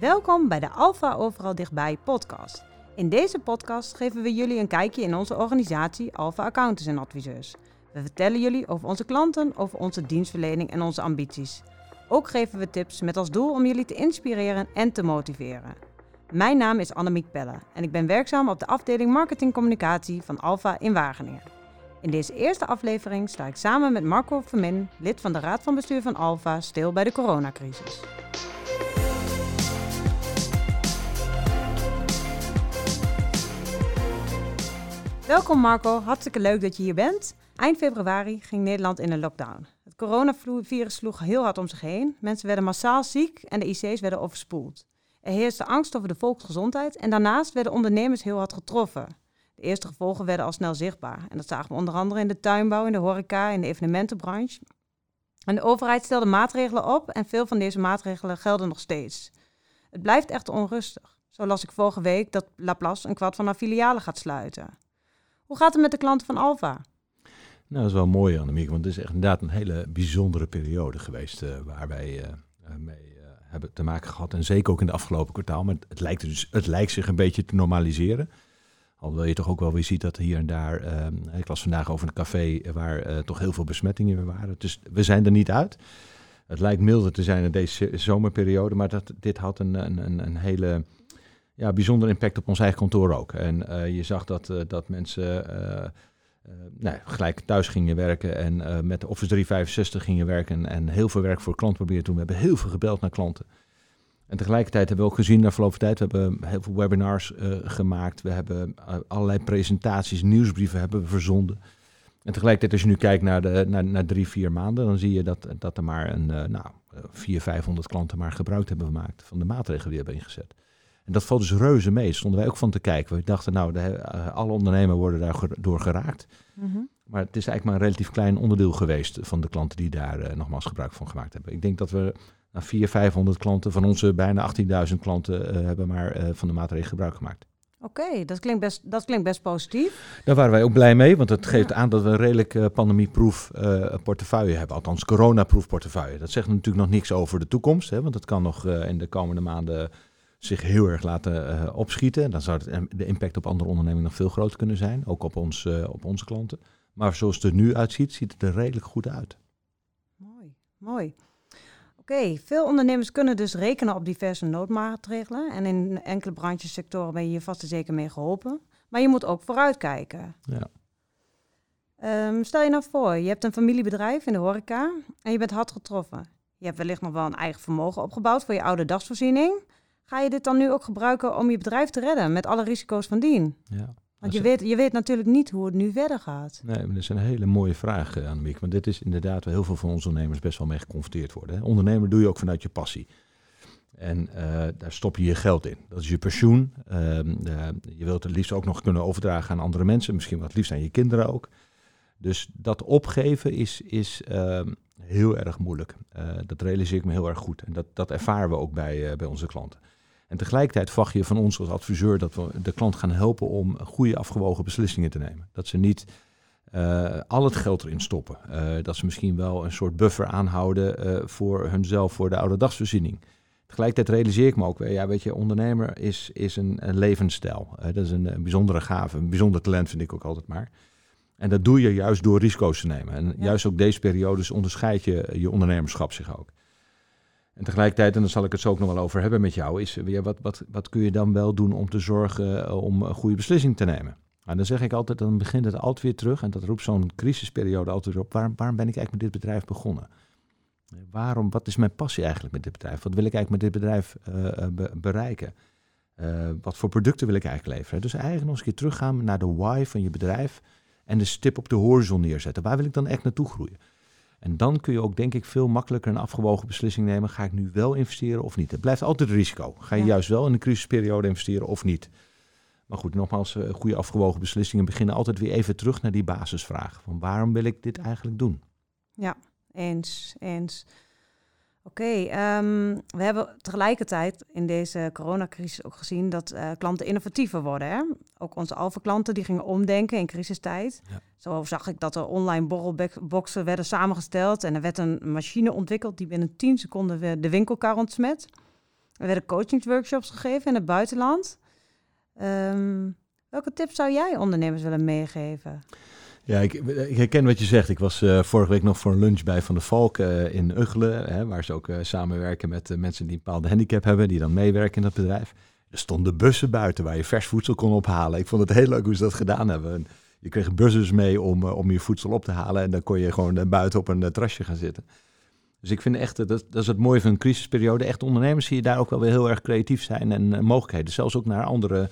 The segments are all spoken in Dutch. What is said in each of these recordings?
Welkom bij de Alpha Overal Dichtbij podcast. In deze podcast geven we jullie een kijkje in onze organisatie Alpha Accountants en Adviseurs. We vertellen jullie over onze klanten, over onze dienstverlening en onze ambities. Ook geven we tips met als doel om jullie te inspireren en te motiveren. Mijn naam is Annemiek Pelle en ik ben werkzaam op de afdeling Marketing Communicatie van Alpha in Wageningen. In deze eerste aflevering sta ik samen met Marco Vermin, lid van de Raad van Bestuur van Alpha, stil bij de coronacrisis. Welkom Marco, hartstikke leuk dat je hier bent. Eind februari ging Nederland in een lockdown. Het coronavirus sloeg heel hard om zich heen. Mensen werden massaal ziek en de IC's werden overspoeld. Er heerste angst over de volksgezondheid en daarnaast werden ondernemers heel hard getroffen. De eerste gevolgen werden al snel zichtbaar. En dat zagen we onder andere in de tuinbouw, in de horeca, in de evenementenbranche. En de overheid stelde maatregelen op en veel van deze maatregelen gelden nog steeds. Het blijft echt onrustig. Zo las ik vorige week dat Laplace een kwart van haar filialen gaat sluiten. Hoe gaat het met de klanten van Alfa? Nou, dat is wel mooi, Annemiek, want het is echt inderdaad een hele bijzondere periode geweest uh, waar wij uh, mee uh, hebben te maken gehad. En zeker ook in de afgelopen kwartaal. Maar het lijkt, dus, het lijkt zich een beetje te normaliseren. Alhoewel je toch ook wel weer ziet dat hier en daar, ik las vandaag over een café waar toch heel veel besmettingen weer waren. Dus we zijn er niet uit. Het lijkt milder te zijn in deze zomerperiode, maar dat, dit had een, een, een hele ja, bijzonder impact op ons eigen kantoor ook. En uh, je zag dat, uh, dat mensen uh, nou, gelijk thuis gingen werken en met Office 365 gingen werken en heel veel werk voor klanten proberen te doen. We hebben heel veel gebeld naar klanten. En tegelijkertijd hebben we ook gezien de afgelopen tijd, we hebben heel veel webinars gemaakt. We hebben allerlei presentaties, nieuwsbrieven hebben we verzonden. En tegelijkertijd, als je nu kijkt naar, de, naar, naar drie, vier maanden, dan zie je dat, dat er maar een, nou, 400, 500 klanten maar gebruik hebben gemaakt van de maatregelen die we hebben ingezet. En dat valt dus reuze mee. Stonden wij ook van te kijken. We dachten, nou, de, uh, alle ondernemers worden daar door geraakt. Mm -hmm. Maar het is eigenlijk maar een relatief klein onderdeel geweest van de klanten die daar uh, nogmaals gebruik van gemaakt hebben. Ik denk dat we nou, 400, 500 klanten van onze bijna 18.000 klanten uh, hebben maar van de maatregelen gebruik gemaakt. Oké, okay, dat, klinkt best, dat klinkt best positief. Daar waren wij ook blij mee, want het geeft ja. aan dat we een redelijk uh, pandemieproef uh, portefeuille hebben. Althans, coronaproef portefeuille. Dat zegt natuurlijk nog niks over de toekomst, hè, want het kan nog uh, in de komende maanden zich heel erg laten uh, opschieten. Dan zou het, de impact op andere ondernemingen nog veel groter kunnen zijn. Ook op, ons, uh, op onze klanten. Maar zoals het er nu uitziet, ziet het er redelijk goed uit. Mooi, mooi. Oké, okay, veel ondernemers kunnen dus rekenen op diverse noodmaatregelen. En in enkele branches, sectoren ben je hier vast en zeker mee geholpen. Maar je moet ook vooruitkijken. Ja. Um, stel je nou voor, je hebt een familiebedrijf in de horeca en je bent hard getroffen. Je hebt wellicht nog wel een eigen vermogen opgebouwd voor je oude dagsvoorziening. Ga je dit dan nu ook gebruiken om je bedrijf te redden met alle risico's van dien? Ja. Want je weet, je weet natuurlijk niet hoe het nu verder gaat. Nee, maar dat is een hele mooie vraag, uh, Annemiek. Want dit is inderdaad waar heel veel van onze ondernemers best wel mee geconfronteerd worden. Hè. Ondernemer doe je ook vanuit je passie. En uh, daar stop je je geld in. Dat is je pensioen. Uh, je wilt het liefst ook nog kunnen overdragen aan andere mensen. Misschien wat liefst aan je kinderen ook. Dus dat opgeven is, is ehm, heel erg moeilijk. Dat realiseer ik me heel erg goed. En dat, dat ervaren we ook bij, bij onze klanten. En tegelijkertijd verwacht je van ons als adviseur dat we de klant gaan helpen om goede afgewogen beslissingen te nemen. Dat ze niet uh, al het geld erin stoppen. Uh, dat ze misschien wel een soort buffer aanhouden uh, voor hunzelf, voor de oude dagsvoorziening. Tegelijkertijd realiseer ik me ook weer, ja, weet je, ondernemer is, is een, een levensstijl. dat is een, een, bijzondere gave, een bijzonder talent vind ik ook altijd maar. En dat doe je juist door risico's te nemen. En ja. juist ook deze periodes onderscheid je je ondernemerschap zich ook. En tegelijkertijd, en daar zal ik het zo ook nog wel over hebben met jou, is wat, wat, wat kun je dan wel doen om te zorgen uh, om een goede beslissing te nemen? En dan zeg ik altijd, dan begint het altijd weer terug en dat roept zo'n crisisperiode altijd op. Waar, waarom ben ik eigenlijk met dit bedrijf begonnen? Waarom, wat is mijn passie eigenlijk met dit bedrijf? Wat wil ik eigenlijk met dit bedrijf uh, be bereiken? Wat voor producten wil ik eigenlijk leveren? Dus eigenlijk nog eens een keer teruggaan naar de why van je bedrijf en de stip op de horizon neerzetten. Waar wil ik dan echt naartoe groeien? En dan kun je ook, denk ik, veel makkelijker een afgewogen beslissing nemen. Ga ik nu wel investeren of niet? Het blijft altijd een risico. Ga je ja. juist wel in een crisisperiode investeren of niet? Maar goed, nogmaals, uh, goede afgewogen beslissingen beginnen altijd weer even terug naar die basisvraag. Van waarom wil ik dit eigenlijk doen? Ja, eens, eens. Oké, okay, um, we hebben tegelijkertijd in deze coronacrisis ook gezien dat uh, klanten innovatiever worden. Hè? Ook onze alpha-klanten die gingen omdenken in crisistijd. Ja. Zo zag ik dat er online borrelboxen werden samengesteld en er werd een machine ontwikkeld die binnen 10 seconden de winkelkar ontsmet. Er werden coachingsworkshops gegeven in het buitenland. Ehm, welke tips zou jij ondernemers willen meegeven? Ja, ik, ik, herken wat je zegt. Ik was uh, vorige week nog voor een lunch bij Van der Valk uh, in Uggelen, hè, waar ze ook uh, samenwerken met mensen die een bepaalde handicap hebben, die dan meewerken in dat bedrijf. Er stonden bussen buiten waar je vers voedsel kon ophalen. Ik vond het heel leuk hoe ze dat gedaan hebben. je kreeg bussen mee om, om je voedsel op te halen en dan kon je gewoon buiten op een terrasje gaan zitten. Dus ik vind echt, dat, dat is het mooie van een crisisperiode. Echt ondernemers zie je daar ook wel weer heel erg creatief zijn en mogelijkheden. Zelfs ook naar andere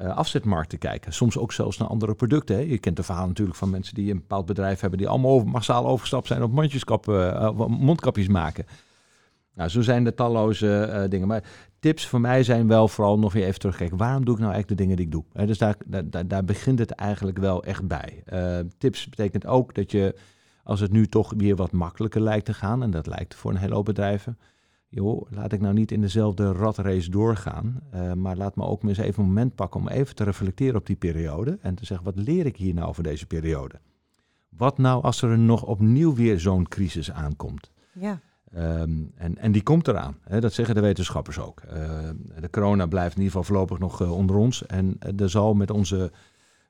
uh, afzetmarkten kijken. Soms ook zelfs naar andere producten. Hè. Je kent de verhaal natuurlijk van mensen die een bepaald bedrijf hebben... die allemaal over, massaal overgestapt zijn op uh, mondkapjes maken. Nou, zo zijn er talloze dingen. Maar tips voor mij zijn wel vooral nog weer even terugkijken. Waarom doe ik nou eigenlijk de dingen die ik doe? dus daar, daar, daar, begint het eigenlijk wel echt bij. tips betekent ook dat je, als het nu toch weer wat makkelijker lijkt te gaan... en dat lijkt voor een hele hoop bedrijven joh, laat ik nou niet in dezelfde ratrace doorgaan, uh, maar laat me ook eens even een moment pakken om even te reflecteren op die periode en te zeggen, wat leer ik hier nou van deze periode? Wat nou als er nog opnieuw weer zo'n crisis aankomt? Ja. Um, en, en die komt eraan, hè, dat zeggen de wetenschappers ook. Uh, de corona blijft in ieder geval voorlopig nog uh, onder ons en er zal met onze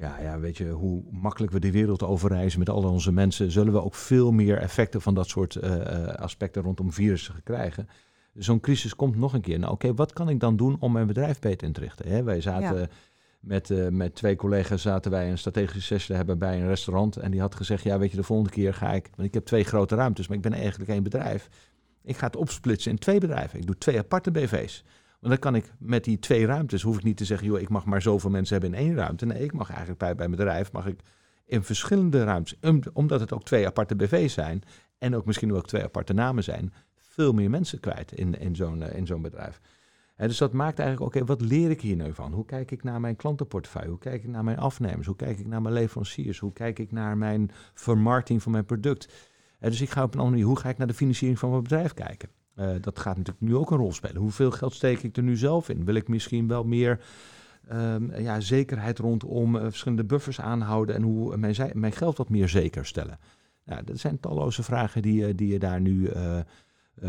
ja, ja, weet je, hoe makkelijk we de wereld overreizen met al onze mensen, zullen we ook veel meer effecten van dat soort uh, aspecten rondom virussen krijgen. Zo'n crisis komt nog een keer. Nou, oké, wat kan ik dan doen om mijn bedrijf beter in te richten? Hè, wij zaten met, uh, met twee collega's zaten wij een strategische sessie te hebben bij een restaurant. En die had gezegd, ja, weet je, de volgende keer ga ik, want ik heb twee grote ruimtes, maar ik ben eigenlijk één bedrijf. Ik ga het opsplitsen in twee bedrijven. Ik doe twee aparte BV's. Want dan kan ik met die twee ruimtes, hoef ik niet te zeggen, joh, ik mag maar zoveel mensen hebben in één ruimte. Nee, ik mag eigenlijk bij, bij mijn bedrijf, mag ik in verschillende ruimtes, omdat het ook twee aparte BV's zijn en ook misschien ook twee aparte namen zijn, veel meer mensen kwijt in, in zo'n uh, in zo'n bedrijf. Dus dat maakt eigenlijk, oké, wat leer ik hier nu van? Hoe kijk ik naar mijn klantenportefeuille? Hoe kijk ik naar mijn afnemers? Hoe kijk ik naar mijn leveranciers? Hoe kijk ik naar mijn vermarkting van mijn product? Dus ik ga op een andere manier, hoe ga ik naar de financiering van mijn bedrijf kijken? Uh, dat gaat natuurlijk nu ook een rol spelen. Hoeveel geld steek ik er nu zelf in? Wil ik misschien wel meer um, ja, zekerheid rondom uh, verschillende buffers aanhouden en hoe mijn, mijn, geld wat meer zeker stellen? Nou, dat zijn talloze vragen die, die je daar nu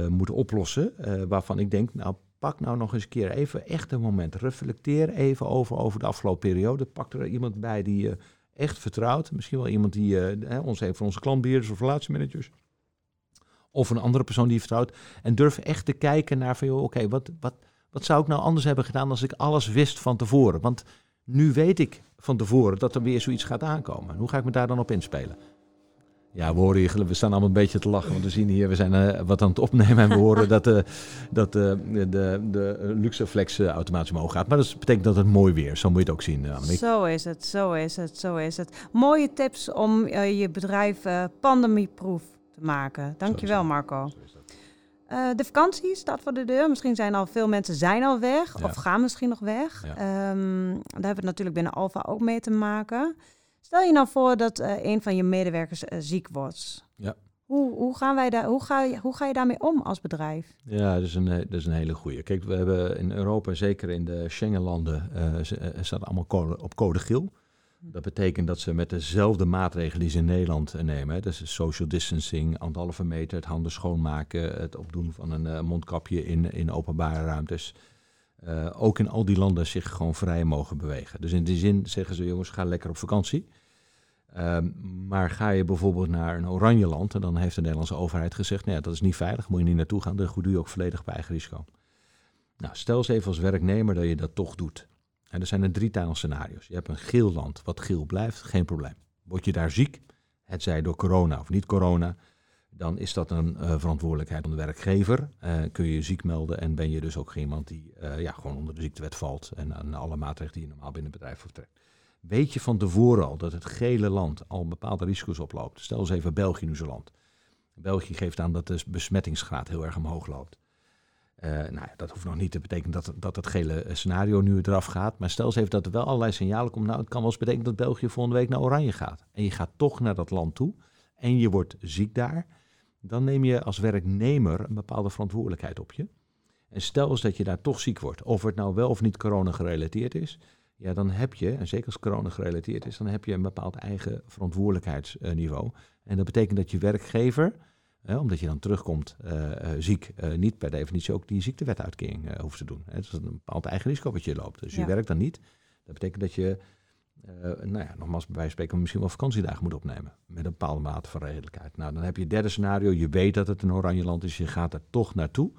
moet oplossen. waarvan ik denk, nou, pak nou nog eens een keer even echt een moment. Reflecteer even over, over de afgelopen periode. Pak er iemand bij die je echt vertrouwt. Misschien wel iemand die ons heeft voor onze klantbeheerders of relatiemanagers of een andere persoon die je vertrouwt. En durf echt te kijken naar van, joh, oké, wat, wat, wat zou ik nou anders hebben gedaan als ik alles wist van tevoren? Want nu weet ik van tevoren dat er weer zoiets gaat aankomen. Hoe ga ik me daar dan op inspelen? Ja, we horen hier, we staan allemaal een beetje te lachen, want we zien hier, we zijn uh, wat aan het opnemen en we horen dat, uh, dat uh, de, de Luxeflex automatisch omhoog gaat. Maar dat betekent dat het mooi weer, zo moet je het ook zien. Zo is het, zo is het, zo is het. Mooie tips om je bedrijf maken. Dankjewel Marco. Uh, de vakantie staat voor de deur. Misschien zijn al veel mensen zijn al weg of gaan misschien nog weg. Ehm, daar hebben we natuurlijk binnen Alfa ook mee te maken. Stel je nou voor dat uh, een van je medewerkers uh, ziek wordt. Ja. Hoe, hoe, gaan wij daar, hoe, ga je, hoe ga je daarmee om als bedrijf? Ja, dat is een, dat is een hele goede. Kijk, we hebben in Europa, zeker in de Schengenlanden, uh, staat allemaal code, op code geel. Dat betekent dat ze met dezelfde maatregelen die ze in Nederland eh, nemen, hè, dus social distancing, anderhalve meter, het handen schoonmaken, het opdoen van een uh, mondkapje in, in openbare ruimtes, uh, ook in al die landen zich gewoon vrij mogen bewegen. Dus in die zin zeggen ze, jongens, ga lekker op vakantie. Um, maar ga je bijvoorbeeld naar een oranje land, en dan heeft de Nederlandse overheid gezegd, nou ja, dat is niet veilig, moet je niet naartoe gaan, dan doe je ook volledig bij eigen risico. Nou, stel eens even als werknemer dat je dat toch doet. En er zijn er drie scenario's. Je hebt een geel land wat geel blijft, geen probleem. Word je daar ziek, het zij door corona of niet corona, dan is dat een uh, verantwoordelijkheid van de werkgever. Uh, kun je je ziek melden en ben je dus ook iemand die uh, ja, gewoon onder de ziektewet valt en aan alle maatregelen die je normaal binnen het bedrijf vertrekt. Weet je van tevoren al dat het gele land al bepaalde risico's oploopt? Stel eens even België, Nieuw-Zeeland. België geeft aan dat de besmettingsgraad heel erg omhoog loopt. Uh, nou, dat hoeft nog niet te betekenen dat, dat het gele scenario nu eraf gaat. Maar stel eens even dat er wel allerlei signalen komen. Nou, het kan wel eens betekenen dat België volgende week naar oranje gaat. En je gaat toch naar dat land toe en je wordt ziek daar. Dan neem je als werknemer een bepaalde verantwoordelijkheid op je. En stel eens dat je daar toch ziek wordt, of het nou wel of niet corona gerelateerd is. Ja, dan heb je, en zeker als corona gerelateerd is, dan heb je een bepaald eigen verantwoordelijkheidsniveau. En dat betekent dat je werkgever omdat je dan terugkomt ziek, niet per definitie ook die ziektewet-uitkering hoeft te doen. Hè. Dat is een bepaald eigen risico wat je loopt. Dus je werkt dan niet. Dat betekent dat je nou ja, nogmaals, bij wijze spreken misschien wel vakantiedagen moet opnemen. Met een bepaalde mate van redelijkheid. Nou, dan heb je het derde scenario. Je weet dat het een oranje land is. Je gaat er toch naartoe.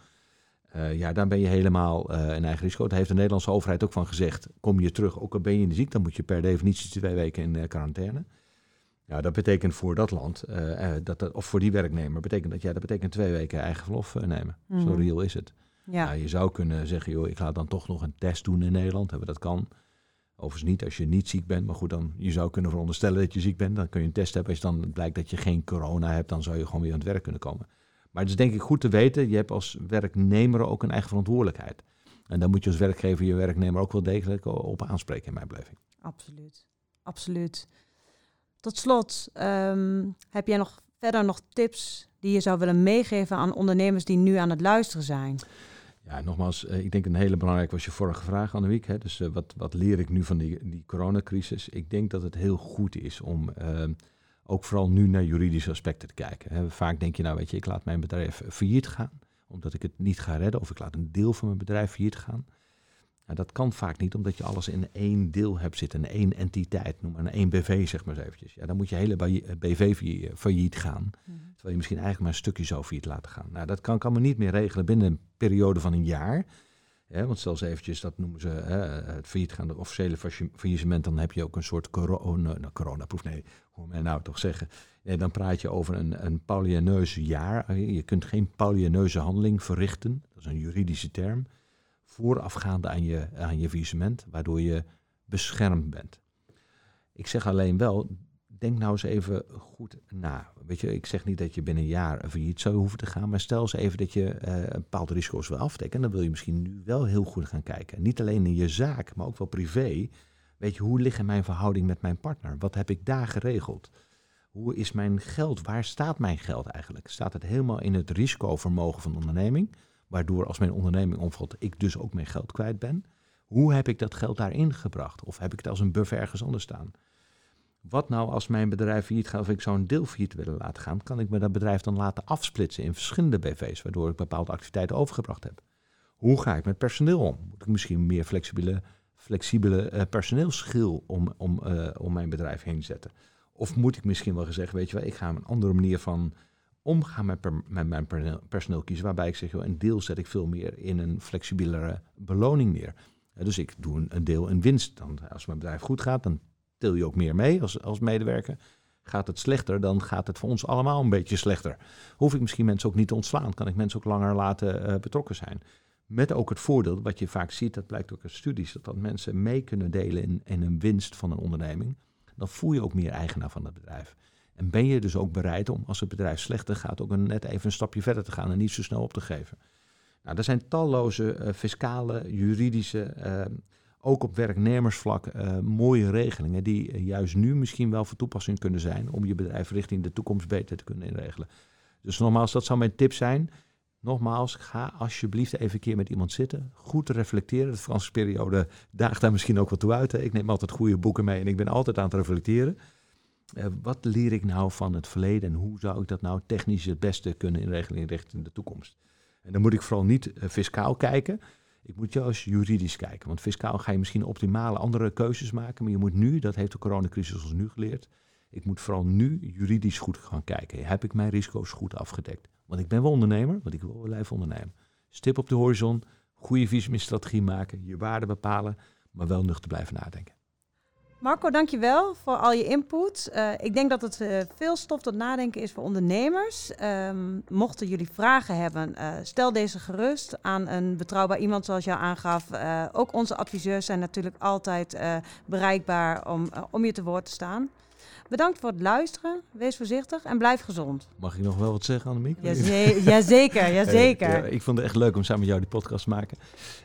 Uh, ja, dan ben je helemaal uh, een eigen risico. Daar heeft de Nederlandse overheid ook van gezegd. Kom je terug, ook al ben je in de ziek, dan moet je per definitie twee weken in uh, quarantaine. Ja, dat betekent voor dat land, dat, dat, of voor die werknemer, betekent dat, ja, dat betekent twee weken eigen verlof nemen. Mm. Zo reëel is het. Ja. Nou, je zou kunnen zeggen, joh, ik ga dan toch nog een test doen in Nederland. Hebben dat kan. Overigens niet als je niet ziek bent, maar goed, dan je zou kunnen veronderstellen dat je ziek bent. Dan kun je een test hebben. Als dan blijkt dat je geen corona hebt, dan zou je gewoon weer aan het werk kunnen komen. Maar het is denk ik goed te weten, je hebt als werknemer ook een eigen verantwoordelijkheid. En dan moet je als werkgever je werknemer ook wel degelijk op aanspreken, in mijn beleving. Absoluut, absoluut. Tot slot, ehm, heb jij nog verder nog tips die je zou willen meegeven aan ondernemers die nu aan het luisteren zijn? Ja, nogmaals, eh, ik denk een hele belangrijke was je vorige vraag, Annemiek. Hè? Dus uh, wat, wat leer ik nu van die, die coronacrisis? Ik denk dat het heel goed is om ehm, ook vooral nu naar juridische aspecten te kijken. Vaak denk je, nou weet je, ik laat mijn bedrijf failliet gaan, omdat ik het niet ga redden, of ik laat een deel van mijn bedrijf failliet gaan. Nou, dat kan vaak niet, omdat je alles in één deel hebt zitten, in één entiteit, noem maar een één BV, zeg maar eens eventjes. Ja, dan moet je hele BV failliet gaan, mhm. terwijl je misschien eigenlijk maar een stukje zo failliet laten gaan. Nou, dat kan, kan men niet meer regelen binnen een periode van een jaar. Ja, want zelfs eventjes, dat noemen ze hè, het faillietgaande officiële faillissement, dan heb je ook een soort corona, nou, coronaproef. Nee, hoe men nou toch zeggen. Nee, dan praat je over een, een Paulianeus jaar. Je kunt geen Paulianeuze handeling verrichten, dat is een juridische term, voorafgaande aan je, aan je waardoor je beschermd bent. Ik zeg alleen wel, denk nou eens even goed na. Weet je, ik zeg niet dat je binnen een jaar failliet zou hoeven te gaan, maar stel eens even dat je uh, bepaalde risico's wil afdekken. En dan wil je misschien nu wel heel goed gaan kijken. Niet alleen in je zaak, maar ook wel privé. Weet je, hoe liggen mijn verhouding met mijn partner? Wat heb ik daar geregeld? Hoe is mijn geld? Waar staat mijn geld eigenlijk? Staat het helemaal in het risicovermogen van de onderneming? Waardoor als mijn onderneming omvalt, ik dus ook mijn geld kwijt ben. Hoe heb ik dat geld daarin gebracht? Of heb ik het als een buffer ergens anders staan? Wat nou als mijn bedrijf failliet gaat of ik zou een deel failliet willen laten gaan, kan ik me dat bedrijf dan laten afsplitsen in verschillende BV's, waardoor ik bepaalde activiteiten overgebracht heb? Hoe ga ik met personeel om? Moet ik misschien meer flexibele, flexibele uh, personeelschil om, om, uh, om mijn bedrijf heen zetten? Of moet ik misschien wel gezegd, weet je wel, ik ga een andere manier van omgaan met, met mijn personeel kiezen, waarbij ik zeg, een deel zet ik veel meer in een flexibelere beloning neer. dus ik doe een, deel in winst. Dan, als mijn bedrijf goed gaat, dan til je ook meer mee als, als medewerker. Gaat het slechter, dan gaat het voor ons allemaal een beetje slechter. Hoef ik misschien mensen ook niet te ontslaan, kan ik mensen ook langer laten uh, betrokken zijn. Met ook het voordeel, wat je vaak ziet, dat blijkt ook uit studies, dat, dat mensen mee kunnen delen in, in een winst van een onderneming. Dan voel je ook meer eigenaar van het bedrijf. En ben je dus ook bereid om, als het bedrijf slechter gaat, ook een, net even een stapje verder te gaan en niet zo snel op te geven. Nou, er zijn talloze uh, fiscale, juridische, uh, ook op werknemersvlak uh, mooie regelingen die juist nu misschien wel van toepassing kunnen zijn om je bedrijf richting de toekomst beter te kunnen inregelen. Dus nogmaals, dat zou mijn tip zijn. Nogmaals, ga alsjeblieft even een keer met iemand zitten. Goed reflecteren. De vakantieperiode daagt daar misschien ook wat toe uit. Hè. Ik neem altijd goede boeken mee en ik ben altijd aan het reflecteren. Uh, wat leer ik nou van het verleden en hoe zou ik dat nou technisch het beste kunnen inregelen richting de toekomst? En dan moet ik vooral niet fiscaal kijken. Ik moet juist juridisch kijken. Want fiscaal ga je misschien optimale andere keuzes maken. Maar je moet nu, dat heeft de coronacrisis ons nu geleerd. Ik moet vooral nu juridisch goed gaan kijken. Heb ik mijn risico's goed afgedekt? Want ik ben wel ondernemer, want ik wil wel blijven ondernemen. Stip op de horizon, goede visie maken, je waarde bepalen, maar wel nuchter blijven nadenken. Marco, dankjewel voor al je input. Uh, ik denk dat het uh, veel stof tot nadenken is voor ondernemers. Um, mochten jullie vragen hebben, uh, stel deze gerust aan een betrouwbaar iemand zoals jou aangaf. ook onze adviseurs zijn natuurlijk altijd bereikbaar om, om je te woord te staan. Bedankt voor het luisteren. Wees voorzichtig en blijf gezond. Mag ik nog wel wat zeggen, Annemiek? Jazeker, jazeker. jazeker. Ja, ik vond het echt leuk om samen met jou die podcast te maken.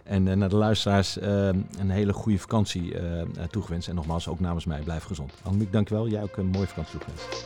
En uh, naar de luisteraars uh, een hele goede vakantie uh, toegewenst. En nogmaals, ook namens mij, blijf gezond. Annemiek, dankjewel. Jij ook een mooie vakantie toegewenst.